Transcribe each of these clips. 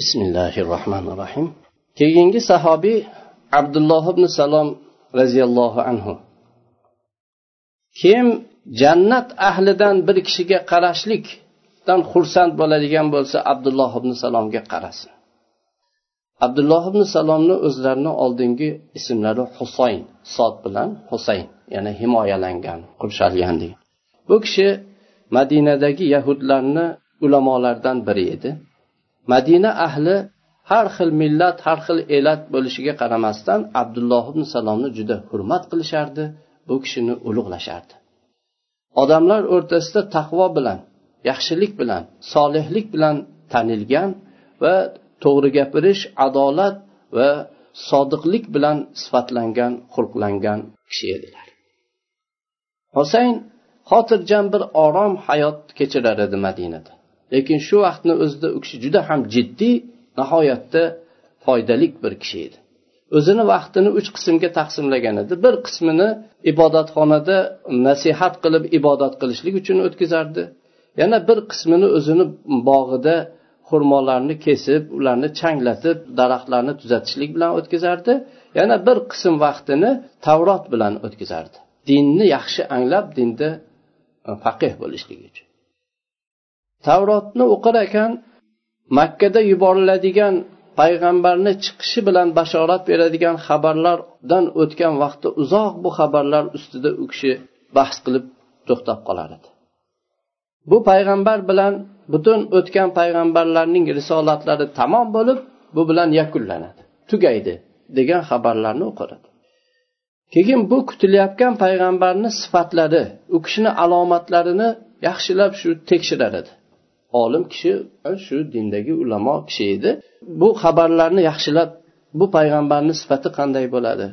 bismillahi rohmanir rohim keyingi sahobiy abdulloh ibn salom roziyallohu anhu. Kim jannat ahlidan bir kishiga qarashlikdan xursand bo'ladigan bo'lsa abdulloh ibn salomga qarasin. Abdulloh ibn salomni o'zlarini oldingi ismlari husayn sod bilan husayn ya'ni himoyalangan qurshalgan degan. Bu kishi madinadagi yahudlarni ulamolaridan biri edi. Madina ahli har xil millat har xil elat bo'lishiga qaramasdan abdulloh ibn salomni juda hurmat qilishardi bu kishini ulug'lashardi. Odamlar o'rtasida taqvo bilan yaxshilik bilan solihlik bilan tanilgan va to'g'ri gapirish adolat va sodiqlik bilan sifatlangan xulqlangan kishi edilar. Husayn xotirjam bir orom hayot kechirar edi madinada. Lekin shu vaqtni o'zida u kishi juda ham jiddiy nihoyatda foydalik bir kishi edi. O'zini vaqtini uch qismga taqsimlagan edi bir qismini ibodatxonada nasihat qilib ibodat qilishlik uchun o'tkazardi. Yana bir qismini o'zini bog'ida xurmolarni kesib ularni changlatib daraxtlarni tuzatishlik bilan o'tkazardi. Yana bir qism vaqtini tavrot bilan o'tkazardi. Dinni yaxshi anglab dinda faqih bo'lishlik uchun. Tavrotni o'qir ekan makkada yuboriladigan payg'ambarni chiqishi bilan bashorat beradigan xabarlardan o'tgan vaqtda uzoq bu xabarlar ustida u kishi bahs qilib to'xtab qolar edi. Bu payg'ambar bilan butun o'tgan payg'ambarlarning risolatlari tamom bo'lib bu bilan yakunlanadi tugaydi degan xabarlarni o'qiradi keyin bu kutilayotgan payg'ambarni sifatlari u kishini alomatlarini yaxshilab shu tekshirar edi. Olim kishi shu dindagi ulamo kishi edi. Bu xabarlarni yaxshilab bu payg'ambarni sifati qanday bo'ladi?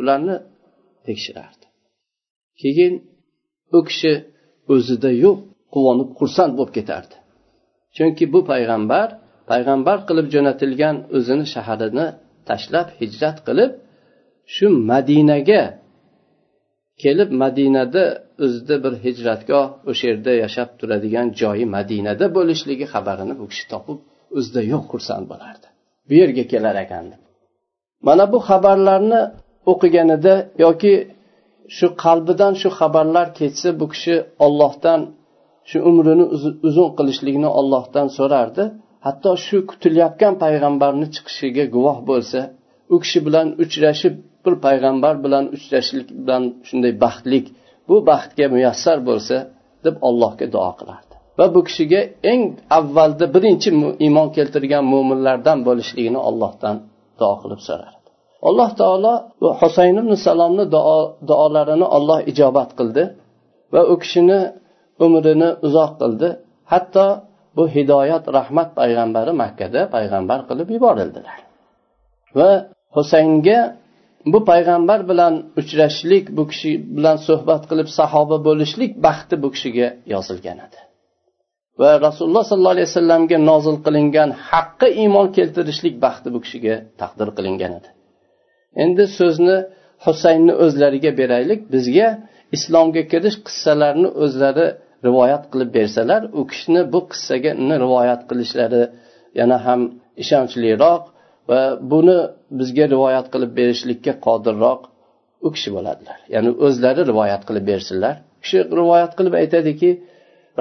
Ularni tekshirardi. Keyin u kishi o'zida yo'q quvonib xursand bo'lib ketardi. Chunki bu payg'ambar payg'ambar qilib jo'natilgan o'zini shaharini tashlab hijrat qilib shu madinaga kelib madinada o'zida bir hijratgoh o'sha yerda yashab turadigan joyi madinada bo'lishligi xabarini bu kishi topib o'zida yo'q xursand bo'lardi. Bu yerga kelar ekan deb. Mana bu xabarlarni o'qiganida yoki shu qalbidan shu xabarlar ketsa bu kishi ollohdan shu umrini uzun qilishlikni ollohdan so'rardi. Hatto shu kutilayotgan payg'ambarni chiqishiga guvoh bo'lsa u kishi bilan uchrashib bir payg'ambar bilan uchrashishlik bilan shunday baxtlik bu baxtga muyassar bo'lsa deb allohga duo qilardi. Va bu kishiga eng avvalda birinchi iymon keltirgan mo'minlardan bo'lishligini ollohdan duo qilib so'rardi. Alloh taolo bu husayn ibn salomni duolarini olloh ijobat qildi va u kishini umrini uzoq qildi. Hatto bu hidoyat rahmat payg'ambari makkada payg'ambar qilib yuborildilar. Va husaynga bu payg'ambar bilan uchrashishlik bu kishi bilan suhbat qilib sahoba bo'lishlik baxti bu kishiga yozilgan edi. Va rasululloh sollallohu alayhi vasallamga nozil qilingan haqqa iymon keltirishlik baxti bu kishiga taqdir qilingan edi. Endi so'zni husaynni o'zlariga beraylik bizga islomga kirish qissalarini o'zlari rivoyat qilib bersalar u kishini bu qissaga rivoyat qilishlari yana ham ishonchliroq va buni bizga rivoyat qilib berishlikka qodirroq u kishi bo'ladilar. Ya'ni o'zlari rivoyat qilib bersinlar. Kishi rivoyat qilib aytadiki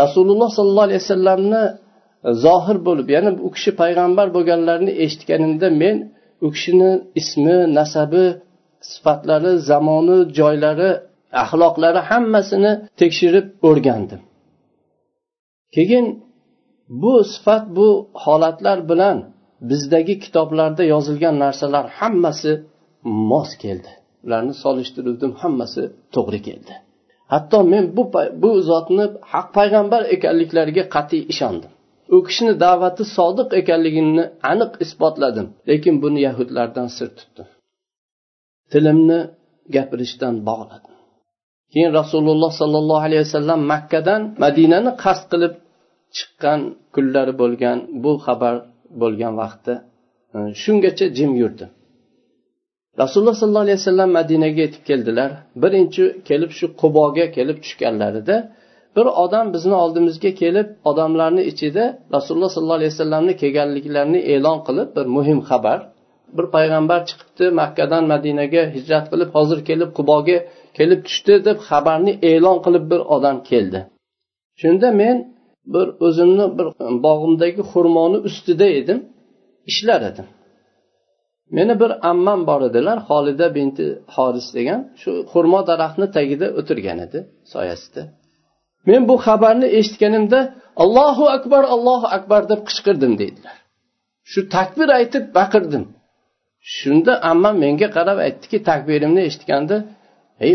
rasululloh sollallohu alayhi vasallamni zohir bo'lib ya'ni u kishi payg'ambar bo'lganlarini eshitganimda men u kishini ismi nasabi sifatlari zamoni joylari axloqlari hammasini tekshirib o'rgandim. Keyin bu sifat bu holatlar bilan bizdagi kitoblarda yozilgan narsalar hammasi mos keldi. Ularni solishtiruvdim hammasi to'g'ri keldi. Hatto men bu bu zotni haq payg'ambar ekanliklariga qat'iy ishondim. U kishini da'vati sodiq ekanligini aniq isbotladim lekin buni yahudlardan sir tutdim. Tilimni gapirishdan bog'ladim. Keyin rasululloh sollallohu alayhi vasallam makkadan madinani qasd qilib chiqqan kunlari bo'lgan bu xabar bo'lgan vaqtda e, shungacha jim yurdi. Rasululloh sollallohu alayhi vasallam madinaga yetib keldilar. Birinchi kelib shu quboga kelib tushganlarida bir odam bizni oldimizga kelib odamlarni ichida rasululloh sollallohu alayhi vasallamni kelganliklarini e'lon qilib bir muhim xabar. Bir payg'ambar chiqibdi makkadan madinaga hijrat qilib hozir kelib quboga kelib tushdi deb xabarni e'lon qilib bir odam keldi. Shunda men bir o'zimni bir bog'imdagi xurmoni ustida edim ishlar edim. Meni bir ammam bor edilar holida binti horis degan shu xurmo daraxtni tagida o'tirgan edi soyasida. Men bu xabarni eshitganimda allohu akbar allohu akbar deb qichqirdim deydilar shu takbir aytib baqirdim. Shunda ammam menga qarab aytdiki takbirimni eshitganda E,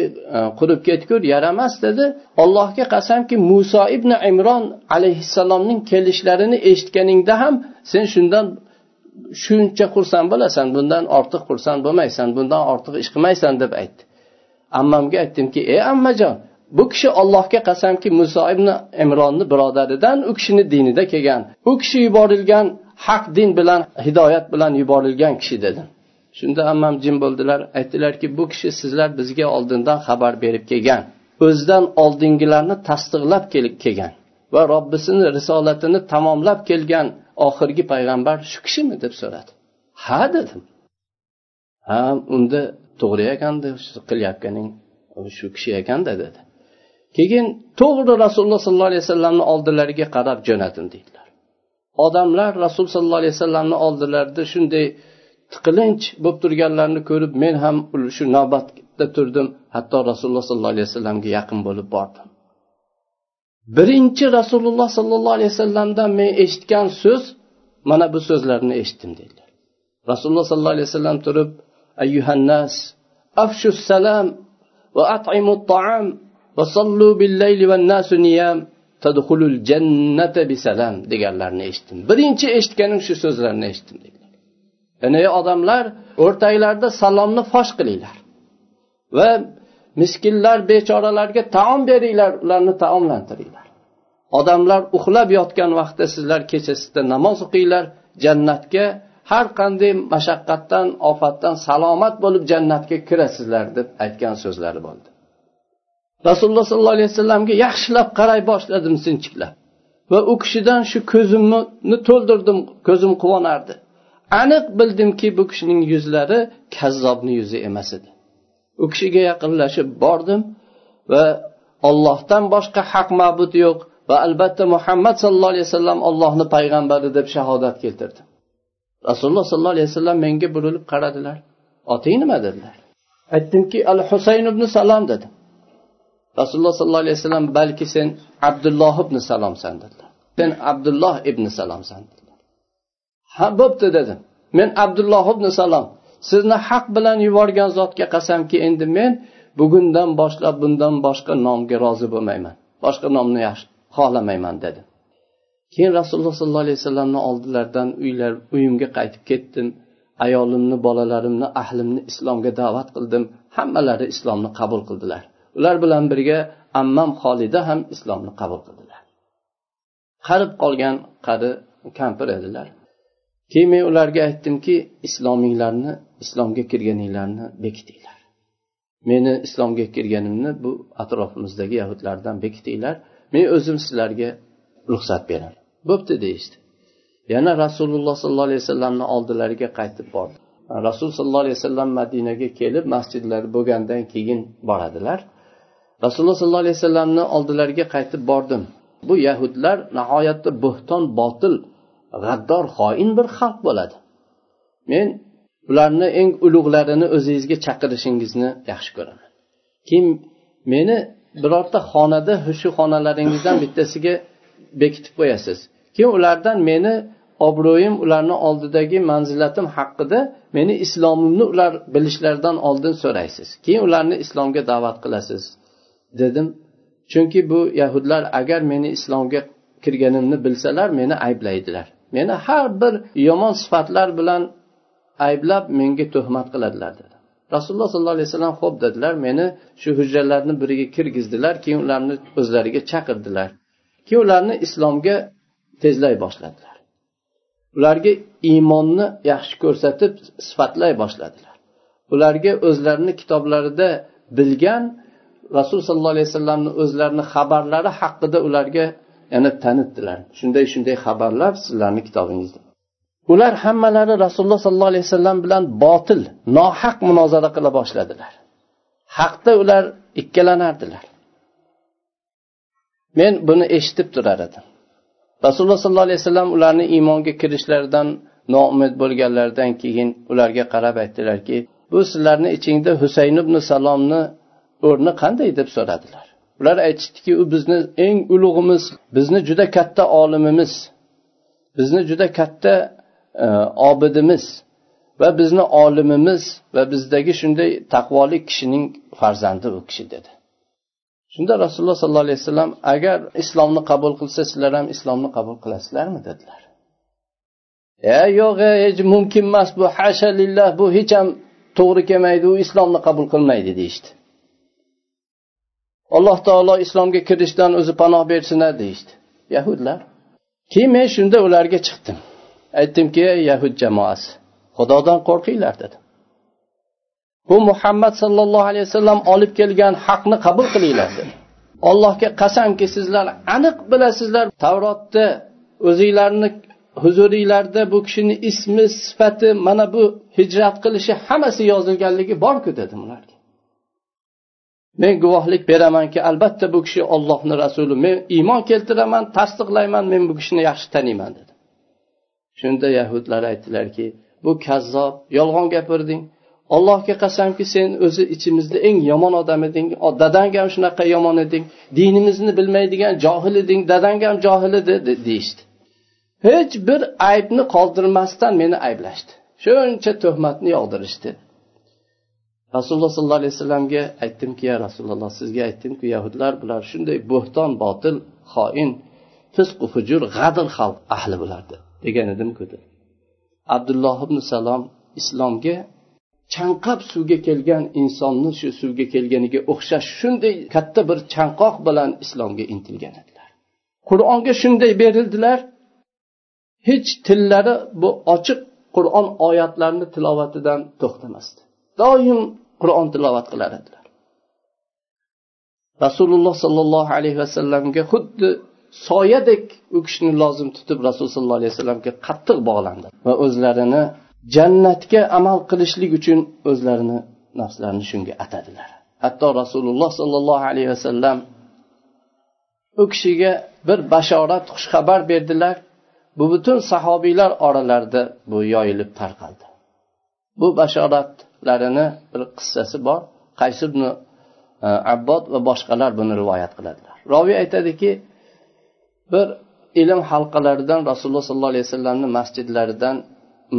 qurib ketgur yaramas dedi. Allohga qasamki muso ibn imron alayhissalomning kelishlarini eshitganingda ham sen shundan shuncha xursand bo'lasan bundan ortiq xursand bo'lmaysan bundan ortiq ish qilmaysan deb aytdi. Ammamga aytdimki ey ammajon bu kishi ollohga qasamki muso ibn imronni birodaridan u kishini dinida kelgan. U kishi yuborilgan haq din bilan hidoyat bilan yuborilgan kishi dedim. Shunda ammam jim bo'ldilar. Aytdilarki bu kishi sizlar bizga oldindan xabar berib kelgan. O'zidan oldingilarni tasdiqlab kelgan va robbisini risolatini tamomlab kelgan oxirgi payg'ambar shu kishimi deb so'radi. Ha dedim. Ha unda to'g'ri ekanda qilayotganing shu kishi ekanda dedi. Keyin to'g'ri rasululloh sollallohu alayhi vasallamni oldilariga qarab jo'natin deydilar. Odamlar rasul sollallohu alayhi vasallamni oldilarida shunday tiqilinch bo'lib turganlarini ko'rib men ham shu navbatda turdim. Hatto rasululloh sollallohu alayhi vasallamga yaqin bo'lib bordim. Birinchi rasululloh sollallohu alayhi vasallamdan men eshitgan so'z mana bu so'zlarni eshitdim dedilar rasululloh sollallohu alayhi vasallam turib ayyuhannas afshu salam va at'imu ta'am va sallu billayli va nasu niyam tadkhulul jannata bisalam deganlarini eshitdim. Birinchi eshitganim shu so'zlarni eshitdim ana ya'ni odamlar o'rtanglarda salomni fosh qilinglar. Va miskinlar bechoralarga taom beringlar ularni taomlantiringlar. Odamlar uxlab yotgan vaqtda sizlar kechasida namoz o'qinglar jannatga har qanday mashaqqatdan ofatdan salomat bo'lib jannatga kirasizlar deb aytgan so'zlari bo'ldi. Rasululloh sollallohu alayhi vasallamga yaxshilab qaray boshladim sinchiklab. Va u kishidan shu ko'zimni to'ldirdim ko'zim quvonardi. Aniq bildimki bu kishining yuzlari kazzobni yuzi emas edi. U kishiga yaqinlashib bordim va ollohdan boshqa haq ma'bud yo'q va albatta muhammad sallallohu alayhi vasallam ollohni payg'ambari deb shahodat keltirdim. Rasululloh sollallohu alayhi vasallam menga burilib qaradilar. Oting nima dedilar? Aytdimki al husayn ibn salom dedim. Rasululloh sollallohu alayhi vasallam balki sen abdulloh ibn salomsan dedilar. Sen abdulloh ibn salomsan dedilar. Ha bo'pti dedi. Men abdulloh ibn salom sizni haq bilan yuborgan zotga qasamki endi men bugundan boshlab bundan boshqa nomga rozi bo'lmayman. Boshqa nomni yaxshi xohlamayman dedi. Keyin rasululloh sollallohu alayhi vasallamni oldilaridan uylar uyimga qaytib ketdim. Ayolimni bolalarimni ahlimni islomga da'vat qildim. Hammalari islomni qabul qildilar. Ular bilan birga ammam xolida ham islomni qabul qildilar. Qarib qolgan qari kampir edilar. Keyin men ularga aytdimki islominglarni islomga kirganinglarni bekitinglar. Meni islomga kirganimni bu atrofimizdagi yahudlardan bekitinglar. Men o'zim sizlarga ruxsat beraman. Bo'pti deyishdi. Yana rasululloh sollallohu alayhi vasallamni oldilariga qaytib bordi. Rasul sollallohu alayhi vasallam madinaga kelib masjidlar bo'lgandan keyin boradilar. Rasululloh sollallohu alayhi vasallamni oldilariga qaytib bordim. Bu yahudlar nihoyatda bo'xton botil g'addor xoin bir xalq bo'ladi. Men ularni eng ulug'larini o'zingizga chaqirishingizni yaxshi ko'raman. Keyin meni birorta xonada shu xonalaringizdan bittasiga bekitib qo'yasiz. Keyin ulardan meni obro'yim ularni oldidagi manzilatim haqida meni islomimni ular bilishlaridan oldin so'raysiz. Keyin ularni islomga da'vat qilasiz? Dedim. Chunki bu yahudlar agar meni islomga kirganimni bilsalar meni ayblaydilar. Meni har bir yomon sifatlar bilan ayblab menga tuhmat qiladilar dedi. Rasululloh sollallohu alayhi vasallam xo'p dedilar meni shu hujralarni biriga kirgizdilar keyin ularni o'zlariga chaqirdilar. Keyin ularni islomga tezlay boshladilar. Ularga iymonni yaxshi ko'rsatib sifatlay boshladilar. Ularga o'zlarini kitoblarida bilgan rasululloh sollallohu alayhi vasallamni o'zlarini xabarlari haqida ularga yana tanitdilar. Shunday shunday xabarlar sizlarni kitobingizda. Ular hammalari rasululloh sollallohu alayhi vasallam bilan botil nohaq munozara qila boshladilar. Haqda ular ikkilanardilar men buni eshitib turar edim. Rasululloh sollallohu alayhi vasallam ularni iymonga kirishlaridan noumid bo'lganlaridan keyin ularga qarab aytdilarki bu sizlarni ichingda husayn ibn salomni o'rni qanday? deb so'radilar. Ular aytishdiki u bizni eng ulug'imiz bizni juda katta olimimiz bizni juda katta e, obidimiz va bizni olimimiz va bizdagi shunday taqvoli kishining farzandi u kishi dedi. Shunda rasululloh sollallohu alayhi vasallam agar islomni qabul qilsa sizlar ham islomni qabul qilasizlarmi? dedilar. E yo'q hech mumkin emas bu hasha lillah bu hech ham to'g'ri kelmaydi u islomni qabul qilmaydi deyishdi. Alloh taolo islomga kirishdan o'zi panoh bersin deyishdi. Yahudlar. Keyin men shunda ularga chiqdim. Aytdimki ey yahud jamoasi xudodan qo'rqinglar dedim. Bu muhammad sollallohu alayhi vasallam olib kelgan haqni qabul qilinglar dedi. Allohga qasamki sizlar aniq bilasizlar tavrotda o'zinglarni huzuringlarda bu kishini ismi sifati mana bu hijrat qilishi hammasi yozilganligi borku dedim ularga. Men guvohlik beramanki albatta bu kishi ollohni rasuli. Men iymon keltiraman tasdiqlayman men bu kishini yaxshi taniyman dedi. Shunda yahudlar aytdilarki bu kazzob yolg'on gapirding. Allohga qasamki sen o'zi ichimizda eng yomon odam eding. Dadang ham shunaqa yomon eding. Dinimizni bilmaydigan johil eding. Dadang ham johil edi deyishdi. Hech bir aybni qoldirmasdan meni ayblashdi. Shuncha tuhmatni yog'dirishdi. Rasululloh sollallohu alayhi vasallamga aytdimki ya rasululloh sizga aytdimku yahudlar bular shunday bo'hton botil xoin fisqu hujur g'adr xalq ahli bulardi degan edimku abdulloh ibn salom islomga chanqab suvga kelgan insonni shu suvga kelganiga o'xshash shunday katta bir chanqoq bilan islomga intilgan edilar. Qur'onga shunday berildilar hech tillari bu ochiq qur'on oyatlarini tilovatidan to'xtamasdi. Doim qur'on tilovat qilar edilar. Rasululloh sollallohu alayhi vasallamga xuddi soyadek u kishini lozim tutib rasululloh sollallohu alayhi vasallamga qattiq bog'landi va o'zlarini jannatga amal qilishlik uchun o'zlarini nafslarini shunga atadilar. Hatto rasululloh sollallohu alayhi vasallam u kishiga bir bashorat xushxabar berdilar. Bu butun sahobiylar oralarida bu yoyilib tarqaldi. Bu bashorat bashoratlarini bir qissasi bor. Qaysi ibn e, abbod va boshqalar buni rivoyat qiladilar. Roviy aytadiki bir ilm halqalaridan rasululloh sollallohu alayhi vasallamni masjidlaridan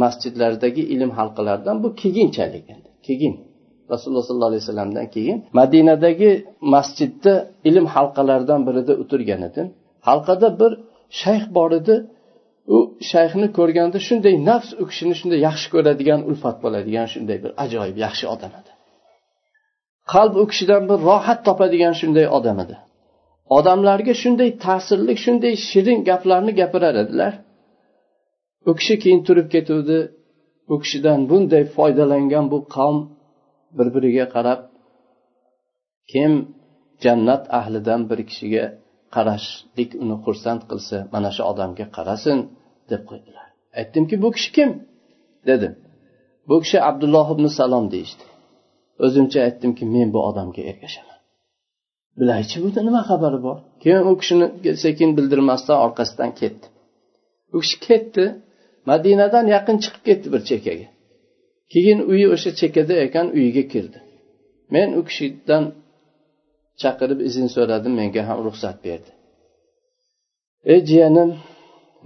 masjidlaridagi ilm halqalaridan bu keyinchalik keyin rasululloh sollallohu alayhi vasallamdan keyin madinadagi masjidda ilm halqalaridan birida o'tirgan edim. Halqada bir shayx bor edi u shayxni ko'rganda shunday nafs u kishini shunday yaxshi ko'radigan ulfat bo'ladigan shunday bir ajoyib yaxshi odam edi. Qalb u kishidan bir rohat topadigan shunday odam edi. Odamlarga shunday ta'sirli shunday shirin gaplarni gapirar edilar. U kishi keyin turib ketuvdi. U kishidan bunday foydalangan bu qavm bir biriga qarab kim jannat ahlidan bir kishiga qarashlik uni xursand qilsa mana shu odamga qarasin deb qo'ydilar. Aytdimki bu kishi kim? Dedim bu kishi abdulloh ibn salom deyishdi. O'zimcha aytdimki men bu odamga ergashaman. Bilaychi buni nima xabari bor? Keyin u kishini sekin bildirmasdan orqasidan ketdi. U kishi ketdi madinadan yaqin chiqib ketdi bir chekkaga keyin uyi o'sha chekkada ekan uyiga kirdi. Men u kishidan chaqirib izn so'radim menga ham ruxsat berdi. Ey jiyanim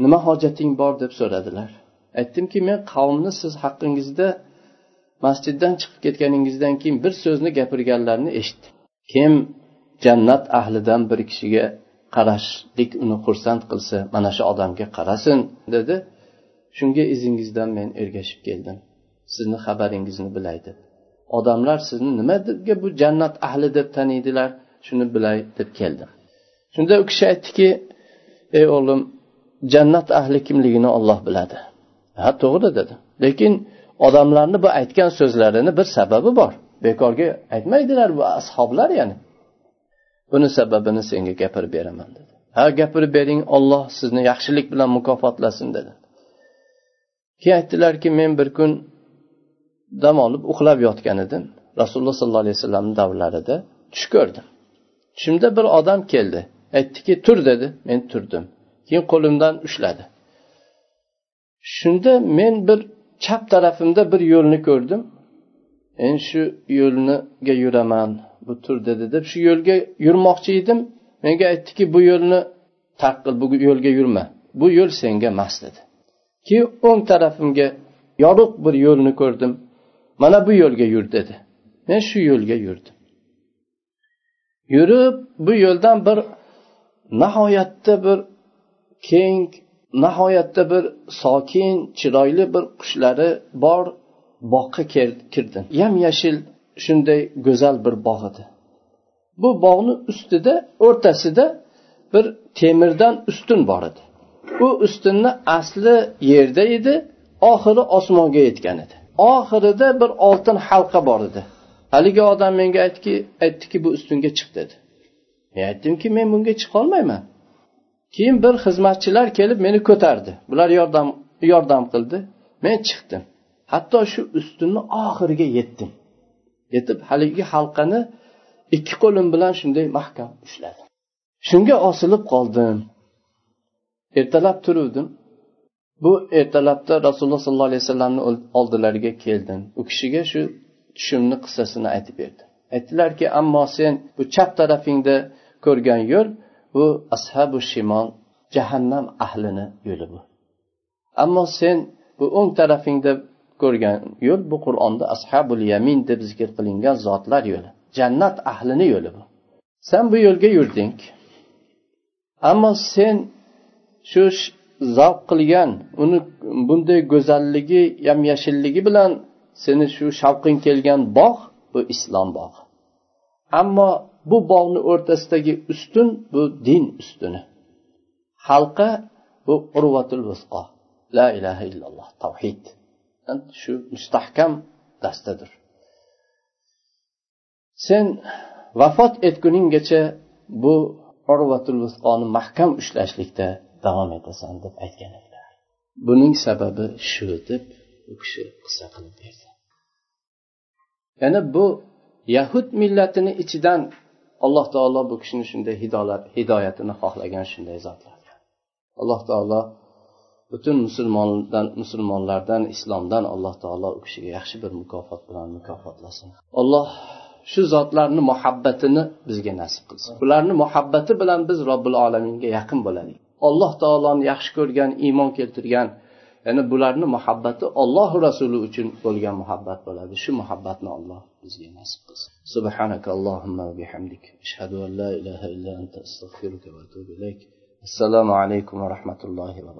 nima hojating bor deb so'radilar. Aytdimki men qavmni siz haqqingizda masjiddan chiqib ketganingizdan keyin bir so'zni gapirganlarini eshitdim. Kim jannat ahlidan bir kishiga qarashlik uni xursand qilsa mana shu odamga qarasin dedi. Shunga izingizdan men ergashib keldim. Sizni xabaringizni bilay deb odamlar sizni nimaga bu jannat ahli deb taniydilar shuni bilay deb keldim. Shunda u kishi aytdiki ey o'g'lim jannat ahli kimligini olloh biladi. Ha to'g'ri dedi. Lekin odamlarni bu aytgan so'zlarini bir sababi bor. Bekorga aytmaydilar bu ashoblar ya'ni. Buni sababini senga gapirib beraman dedi. Ha gapirib bering olloh sizni yaxshilik bilan mukofotlasin dedi. Keyin aytdilarki men bir kun dam olib uxlab yotgan edim. Rasululloh sollallohu alayhi vasallamni davrlarida tush ko'rdim. Tushimda bir odam keldi. Aytdiki tur dedi. Men turdim. Keyin qo'limdan ushladi. Shunda men bir chap tarafimda bir yo'lni ko'rdim. Men shu yo'lniga yuraman bu tur dedi deb shu yo'lga yurmoqchi edim. Menga aytdiki bu yo'lni tark qil bu yo'lga yurma. Bu yo'l senga emas dedi. Keyin o'ng tarafimga yorug' bir yo'lni ko'rdim. Mana bu yo'lga yur dedi. Men shu yo'lga yurdim. Yurib bu yo'ldan bir nihoyatda bir keng nihoyatda bir sokin chiroyli bir qushlari bor bog'ga kirdim. Yam yashil shunday go'zal bir bog' edi. Bu bog'ni ustida o'rtasida bir temirdan ustun bor edi. U ustunni asli yerda edi oxiri osmonga yetgan edi. Oxirida bir oltin halqa bor edi. Haligi odam menga aytdiki aytdiki bu ustunga chiq dedi. Men aytdimki men bunga chiqolmayman keyin bir xizmatchilar kelib meni ko'tardi. Bular yordam yordam qildi. Men chiqdim. Hatto shu ustunni oxiriga yetdim. Yetib haligi halqani ikki qo'lim bilan shunday mahkam ushladim. Shunga osilib qoldim. Ertalab turuvdim. Bu ertalabda rasululloh sollallohu alayhi vasallamni oldilariga keldim u kishiga shu tushimni qissasini aytib berdim aytdilarki ammo sen bu chap tarafingda ko'rgan yo'l bu ashabu shimol jahannam ahlini yo'li bu. Ammo sen bu o'ng tarafingda ko'rgan yo'l bu qur'onda ashabul yamin deb zikr qilingan zotlar yo'li jannat ahlini yo'li bu. Sen bu yo'lga yurding. Ammo sen shu zavq qilgan uni bunday go'zalligi yam yashilligi bilan seni shu shavqing kelgan bog' bu islom bog'i. Ammo bu bog'ni o'rtasidagi ustun bu din ustuni. Halqa bu urvatul vusqo la ilaha illalloh tavhid shu mustahkam dastadir. Sen vafot etguninggacha bu urvatul vusqoni mahkam ushlashlikda davom etasan deb aytgan edilar buning sababi shu deb u kishi qissa qilib berdi. Ya'ni bu yahud millatini ichidan alloh taolo bu kishini shunday hidoyatini xohlagan shunday zotlar. Alloh taolo butun musulmondan musulmonlardan islomdan alloh taolo u kishiga yaxshi bir mukofot bilan mukofotlasin. Alloh shu zotlarni muhabbatini bizga nasib qilsin. Ularni muhabbati bilan biz robbil olaminga yaqin bo'laylik alloh taoloni yaxshi ko'rgan iymon keltirgan ya'ni bularni muhabbati ollohu rasuli uchun bo'lgan muhabbat bo'ladi shu muhabbatni alloh bizga nasib qilsin سبحانك اللهم وبحمدك أشهد أن لا إله إلا أنت أستغفرك وأتوب إليك السلام عليكم ورحمة الله وبركاته